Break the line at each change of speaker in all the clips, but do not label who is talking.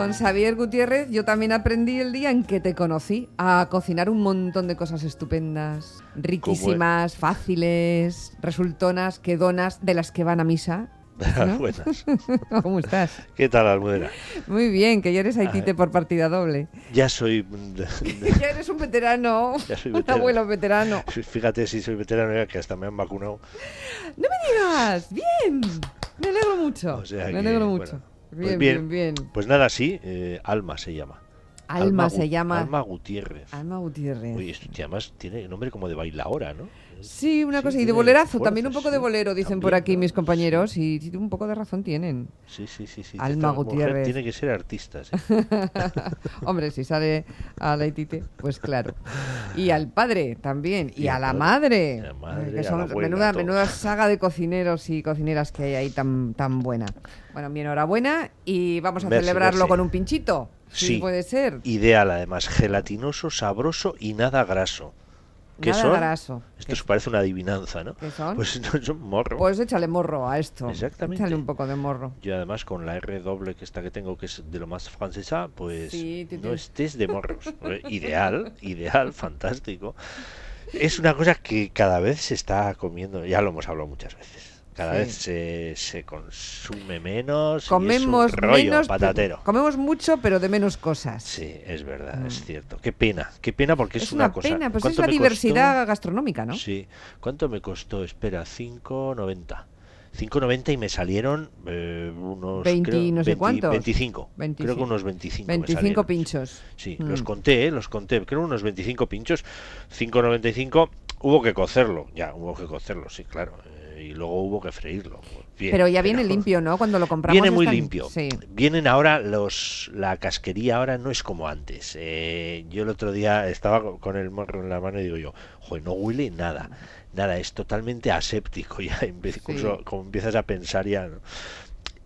con Xavier Gutiérrez yo también aprendí el día en que te conocí a cocinar un montón de cosas estupendas, riquísimas, fáciles, resultonas, quedonas, de las que van a misa. ¿no?
Buenas.
¿Cómo estás?
¿Qué tal, Almudena?
Muy bien, que ya eres haitite por partida doble.
Ya soy.
Ya eres un veterano,
Ya soy
un
veterano.
abuelo veterano.
Fíjate si soy veterano, ya que hasta me han vacunado.
¡No me digas! ¡Bien! Me alegro mucho.
O sea
me
que,
alegro
bueno, pues
bien,
bien.
bien, bien.
Pues nada, sí, eh, Alma se llama.
Alma, se llama.
Alma Gutiérrez.
Alma Gutiérrez.
Oye, esto además tiene nombre como de bailaora, ¿no?
Sí, una
Sí,
cosa. Y de bolerazo,
fuerza,
también un poco de bolero, dicen por aquí mis compañeros. Y sí, un poco de razón tienen.
Sí, sí, sí. sí.
Alma Gutiérrez.
Tiene que ser artista, sí.
Hombre, si sale a la Itite, pues claro. Y al padre también. Y,
Y
a la madre.
y a la madre,
que son
abuela,
menuda, menuda saga de cocineros y cocineras que hay ahí tan, tan buena. Bueno, mi enhorabuena. Y vamos a
Merci,
celebrarlo
merci.
con un pinchito.
Sí.
puede ser.
Ideal, además, gelatinoso, sabroso y nada graso. ¿Qué
Nada
son?
graso.
Esto se parece una adivinanza, ¿no?
¿Qué son?
Pues no, son morro.
Pues échale morro a esto.
Exactamente.
Échale un poco de morro.
Yo además con la R doble que esta que tengo, que es de lo más francesa, pues
Sí,
no estés de morros. Ideal, ideal, fantástico. Es una cosa que cada vez se está comiendo, ya lo hemos hablado muchas veces. Cada
Sí.
vez se, se consume menos. y
Comemos
es un rollo
menos.
patatero.
Comemos mucho, pero de menos cosas.
Sí, es verdad,
Mm.
es cierto. Qué pena, qué pena porque es,
es una,
cosa.
pena, pues es
¿Cuánto
la
me
diversidad
costó?
gastronómica, ¿no?
Sí. ¿Cuánto me costó? Espera, 5.90. 5.90 y me salieron eh, unos
20
creo,
no sé
20
cuántos.
25. Creo
25.
que unos 25. me
25
salieron.
pinchos.
Sí,
Mm.
los conté, ¿eh? los conté. Creo unos 25 pinchos. 5.95. Hubo que cocerlo. Ya, hubo que cocerlo, sí, claro. Y luego hubo que freírlo. Bien,
pero ya viene
pero-
limpio, ¿no? Cuando lo compramos.
Viene muy
están-
limpio.
Sí.
Vienen ahora los la casquería ahora no es como antes. Eh, yo el otro día estaba co- con el morro en la mano y digo yo, joder, no huele nada. Nada, es totalmente aséptico ya, en vez- incluso como empiezas a pensar ya. ¿no?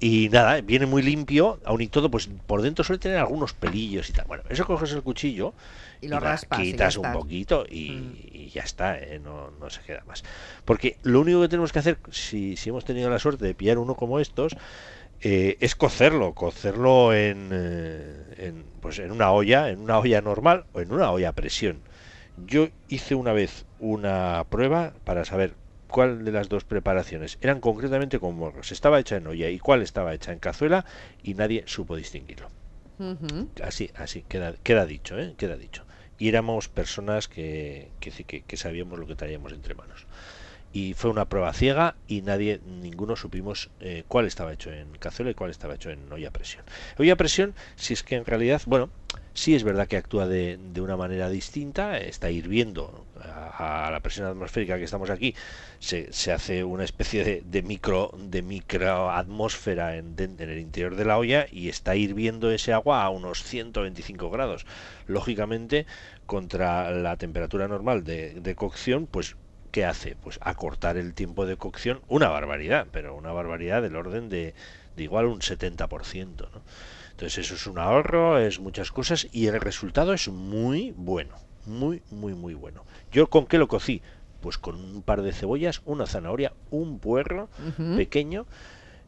Y nada, viene muy limpio, aun y todo, pues por dentro suele tener algunos pelillos y tal. Bueno, eso coges el cuchillo
Y lo raspas y ya
quitas un poquito y,
Mm.
y ya está, ¿eh? no, no se queda más. Porque lo único que tenemos que hacer, si, si hemos tenido la suerte de pillar uno como estos, eh, es cocerlo, cocerlo en, eh, en, pues en una olla, en una olla normal o en una olla a presión. Yo hice una vez una prueba para saber cuál de las dos preparaciones eran concretamente con morros. Estaba hecha en olla y cuál estaba hecha en cazuela y nadie supo distinguirlo. Así, así, queda, queda dicho, ¿eh? Queda dicho. Y éramos personas que, que, sí que- que sabíamos lo que traíamos entre manos. Y fue una prueba ciega y nadie, ninguno supimos eh, cuál estaba hecho en cazuela y cuál estaba hecho en olla a presión. Olla a presión, si es que en realidad, bueno, sí es verdad que actúa de, de una manera distinta, está hirviendo a, la presión atmosférica que estamos aquí, se, se hace una especie de, de micro de microatmósfera en, en el interior de la olla y está hirviendo ese agua a unos 125 grados. Lógicamente, contra la temperatura normal de, de cocción, pues ¿qué hace? Pues acortar el tiempo de cocción, una barbaridad, pero una barbaridad del orden de, de igual un 70%, ¿no? Entonces eso es un ahorro, es muchas cosas y el resultado es muy bueno, muy, muy, muy bueno. ¿Yo con qué lo cocí? Pues con un par de cebollas, una zanahoria, un puerro pequeño,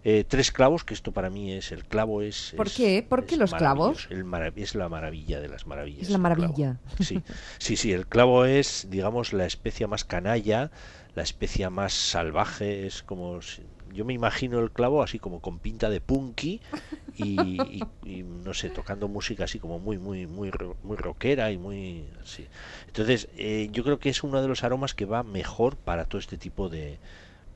eh, tres clavos, que esto para mí es, el clavo es...
¿Por
es-
qué? ¿Por qué los clavos?
el es la maravilla de las maravillas.
Es la maravilla.
Sí, sí, sí, el clavo es, digamos, la especia más canalla, la especia más salvaje, es como... si- Yo me imagino el clavo así como con pinta de punky y, y- no sé, tocando música así como muy, muy, muy, muy rockera y muy... así. Entonces, eh, yo creo que es uno de los aromas que va mejor para todo este tipo de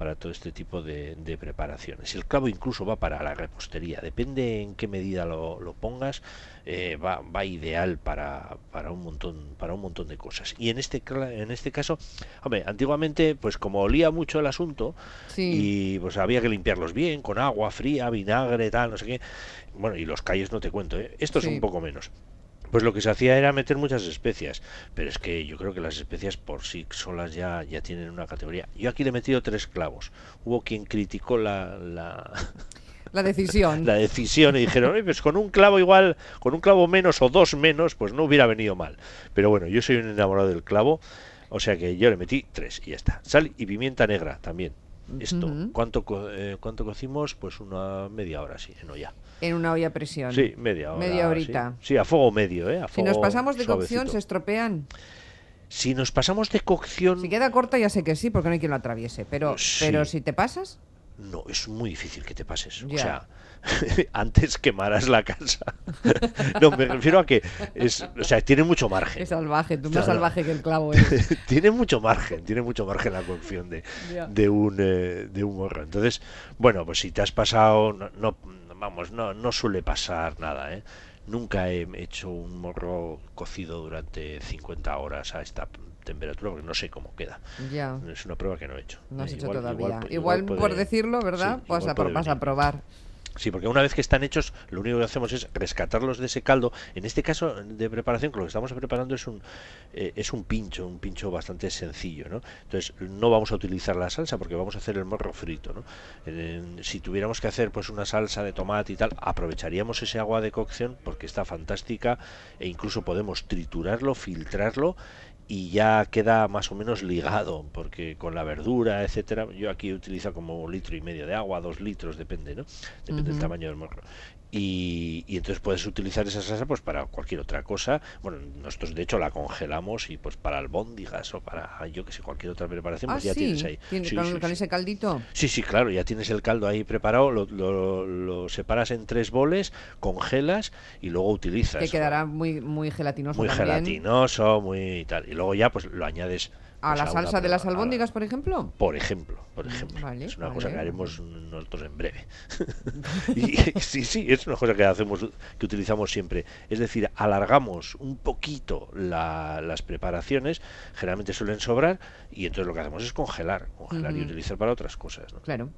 para todo este tipo de, de preparaciones. El clavo incluso va para la repostería, depende en qué medida lo, lo pongas, eh, va, va ideal para, para un montón para un montón de cosas. Y en este en este caso, hombre, antiguamente pues como olía mucho el asunto
Sí.
y pues había que limpiarlos bien con agua fría, vinagre, tal, no sé qué. Bueno, y los callos no te cuento, ¿eh? esto es
Sí.
un poco menos. Pues lo que se hacía era meter muchas especias, pero es que yo creo que las especias por sí solas ya, ya tienen una categoría. Yo aquí le he metido tres clavos. Hubo quien criticó la, la,
La decisión.
la decisión y dijeron, "Oye, pues con un clavo igual, con un clavo menos o dos menos, pues no hubiera venido mal. Pero bueno, yo soy un enamorado del clavo, o sea que yo le metí tres y ya está. Sal y pimienta negra también. Esto,
Ujú.
¿cuánto, co- eh, ¿cuánto cocimos? Pues una media hora, sí, en olla.
En una olla a presión.
Sí, media hora.
Media horita.
Sí, a fuego medio, ¿eh? A
si nos
fuego
pasamos de cocción, se estropean.
Si nos pasamos de cocción...
Si queda corta, ya sé que sí, porque no hay quien lo atraviese. Pero,
Sí.
pero si te pasas,
No, es muy difícil que te pases. O sea, antes quemarás la casa. no, me refiero a que es, o sea, tiene mucho margen.
es salvaje, tú más salvaje que el clavo eres.
tiene mucho margen, tiene mucho margen la cocción de, de un eh, de un morro. Entonces, bueno, pues si te has pasado, no, no- vamos, no, no suele pasar nada, ¿eh? Nunca he hecho un morro cocido durante 50 horas a esta temperatura porque no sé cómo queda.
ya.
Es una prueba que no he hecho.
No has
Eh,
hecho
igual-
todavía.
igual-
Igual,
igual
por decirlo, ¿verdad?
sí,
vas,
igual
a, vas a probar.
Sí, porque una vez que están hechos, lo único que hacemos es rescatarlos de ese caldo. En este caso de preparación, lo que estamos preparando es un eh, es un pincho, un pincho bastante sencillo, ¿no? Entonces no vamos a utilizar la salsa porque vamos a hacer el morro frito, ¿no? Si tuviéramos que hacer pues una salsa de tomate y tal, aprovecharíamos ese agua de cocción porque está fantástica e incluso podemos triturarlo, filtrarlo y ya queda más o menos ligado, porque con la verdura, etcétera, yo aquí utilizo como un litro y medio de agua, dos litros, depende, ¿no? Depende del tamaño del morro. Y, y entonces puedes utilizar esa salsa pues para cualquier otra cosa. Bueno, nosotros de hecho la congelamos y pues para albóndigas o para yo que sé, cualquier otra preparación,
Ah,
pues ya
sí.
tienes ahí.
Tiene-
Sí,
con,
sí,
con
sí.
ese caldito.
Sí, sí, claro, ya tienes el caldo ahí preparado, lo, lo- lo separas en tres boles, congelas y luego utilizas.
Que quedará muy, muy gelatinoso
muy
también.
gelatinoso, muy tal. Y luego ya pues lo añades
¿A
pues,
la
una
salsa de las
la-
albóndigas, por ejemplo?
por ejemplo, por ejemplo.
vale,
es una
vale.
cosa que haremos nosotros en breve. y sí, sí, es una cosa que hacemos, que utilizamos siempre. Es decir, alargamos un poquito la- las preparaciones, generalmente suelen sobrar, y entonces lo que hacemos es congelar, congelar y utilizar para otras cosas. ¿no?
Claro.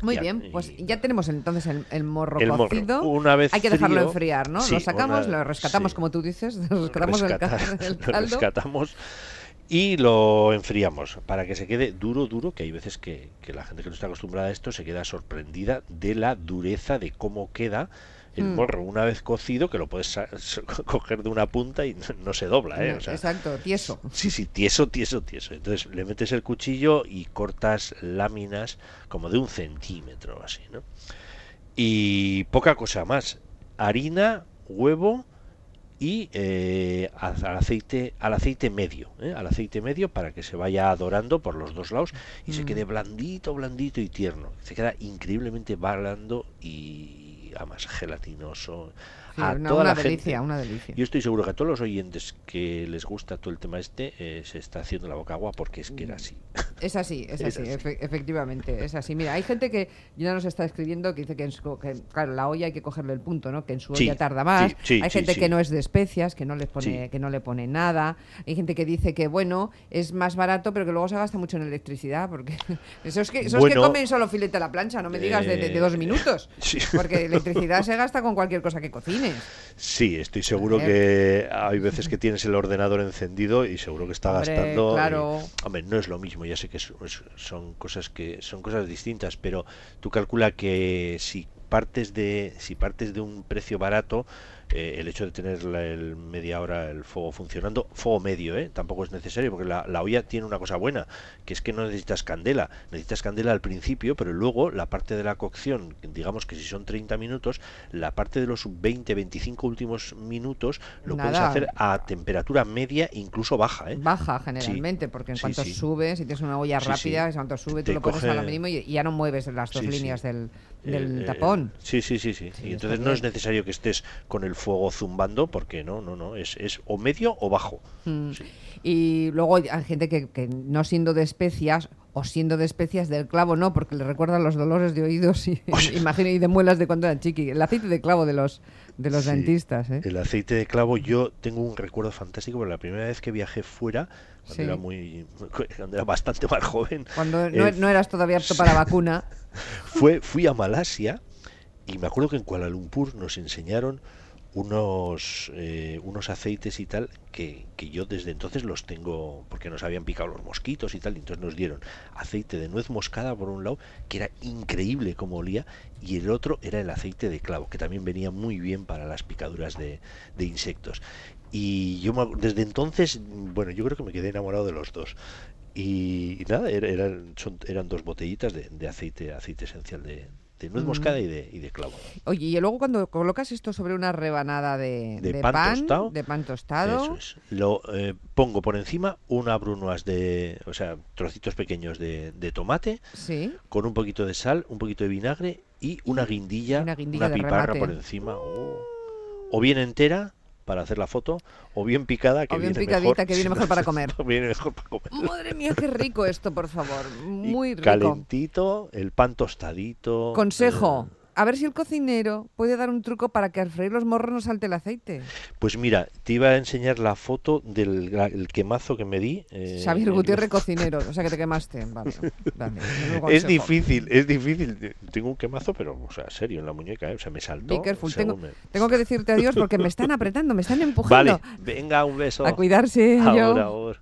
Muy
Ya,
bien, pues ya tenemos entonces el, el morro
El morro.
cocido.
Una vez
Hay que dejarlo
frío,
enfriar, ¿no?
sí,
lo sacamos,
una-
lo rescatamos,
sí.
como tú dices, lo rescatamos del, ca-
Rescatar,
del
lo
caldo.
rescatamos y lo enfriamos para que se quede duro, duro, que hay veces que, que la gente que no está acostumbrada a esto se queda sorprendida de la dureza de cómo queda el
Mm.
morro una vez cocido, que lo puedes coger de una punta y no, se dobla, ¿eh?
No,
O sea,
Exacto, tieso.
Sí, sí, tieso, tieso, tieso. Entonces le metes el cuchillo y cortas láminas como de un centímetro, así, ¿no? Y poca cosa más. Harina, huevo y eh, al aceite, al aceite medio, ¿eh? al aceite medio para que se vaya dorando por los dos lados y se
Mm.
quede blandito, blandito y tierno. Se queda increíblemente blando y además gelatinoso.
Sí,
a
una,
toda
una
la gente-
delicia, una delicia.
yo estoy seguro que a todos los oyentes que les gusta todo el tema este eh, se está haciendo la boca agua porque es que era así.
Es así, es,
Es
así,
así.
efe- efectivamente, es así. Mira, hay gente que ya nos está escribiendo que dice que, en su- que, claro, la olla hay que cogerle el punto, ¿no? Que en su
Sí,
olla tarda más.
sí, sí,
hay gente que no es de especias, que no les pone, que no le pone nada. Hay gente que dice que bueno, es más barato, pero que luego se gasta mucho en electricidad, porque esos que, esos que
Bueno,
comen solo filete a la plancha, no me digas de, de- de dos
eh,
minutos, porque electricidad se gasta con cualquier cosa que cocines.
Sí, estoy seguro que hay veces que tienes el ordenador encendido y seguro que está
Hombre,
gastando.
claro.
y- hombre, no es lo mismo, ya sé que son cosas que son cosas distintas, pero tú calcula que si partes de si partes de un precio barato eh, el hecho de tener la- el media hora el fuego funcionando, fuego medio, ¿eh? tampoco es necesario, porque la, la olla tiene una cosa buena, que es que no necesitas candela, necesitas candela al principio, pero luego la parte de la cocción, digamos que si son 30 minutos, la parte de los 20-25 últimos minutos lo puedes hacer a temperatura media, incluso baja. ¿eh?
Baja generalmente, porque en
Sí,
cuanto
sí.
sube, si tienes una olla rápida, en cuanto sube, tú
Te
lo pones a lo
coge-
mínimo y, ya no mueves las dos líneas del, del
Eh, eh,
tapón.
sí, sí, sí, sí. Y entonces no es necesario que estés con el fuego zumbando, porque no, no, no, es, es o medio o bajo.
Mm.
Sí.
Y luego hay gente que, que no siendo de especias o siendo de especias del clavo no, porque le recuerdan los dolores de oídos y, imagino, y de muelas de cuando eran chiqui. El aceite de clavo de los, de los
Sí,
dentistas. ¿eh?
El aceite de clavo, yo tengo un recuerdo fantástico, porque la primera vez que viajé fuera, cuando
Sí.
era muy cuando era bastante más joven,
Cuando no,
eh,
no eras todavía apto para vacuna.
fue, fui a Malasia y me acuerdo que en Kuala Lumpur nos enseñaron unos eh, unos aceites y tal que, que yo desde entonces los tengo porque nos habían picado los mosquitos y tal y entonces nos dieron aceite de nuez moscada por un lado que era increíble como olía y el otro era el aceite de clavo que también venía muy bien para las picaduras de, de insectos. Y yo desde entonces bueno yo creo que me quedé enamorado de los dos. Y, nada era- eran son- eran dos botellitas de, de aceite aceite esencial de, de nuez moscada y de, y de clavo.
Oye, y luego cuando colocas esto sobre una rebanada de,
De pan tostado.
de pan tostado,
Eso es. Lo eh, pongo por encima una brunoise de, o sea, trocitos pequeños de, de tomate
sí,
con un poquito de sal, un poquito de vinagre y una guindilla,
una guindilla
piparra
remate.
por encima. Oh. O bien entera para hacer la foto, o bien picada que
O bien
viene
picadita,
mejor,
que viene mejor para comer.
viene mejor para comer.
Madre mía, qué rico esto, por favor.
Y
Muy rico.
calentito, el pan tostadito.
Consejo.
eh,
A ver si el cocinero puede dar un truco para que al freír los morros no salte el aceite.
Pues mira, te iba a enseñar la foto del el quemazo que me di. eh,
Xavier Gutiérrez, cocinero. O sea, que te quemaste. Vale,
Es difícil, es difícil. Tengo un quemazo, pero, o sea, serio, en la muñeca, ¿eh? o sea, me saltó.
Careful. Tengo,
me-
tengo que decirte adiós porque me están apretando, me están empujando.
Vale, venga, un beso.
A cuidarse.
Ahora, ahora.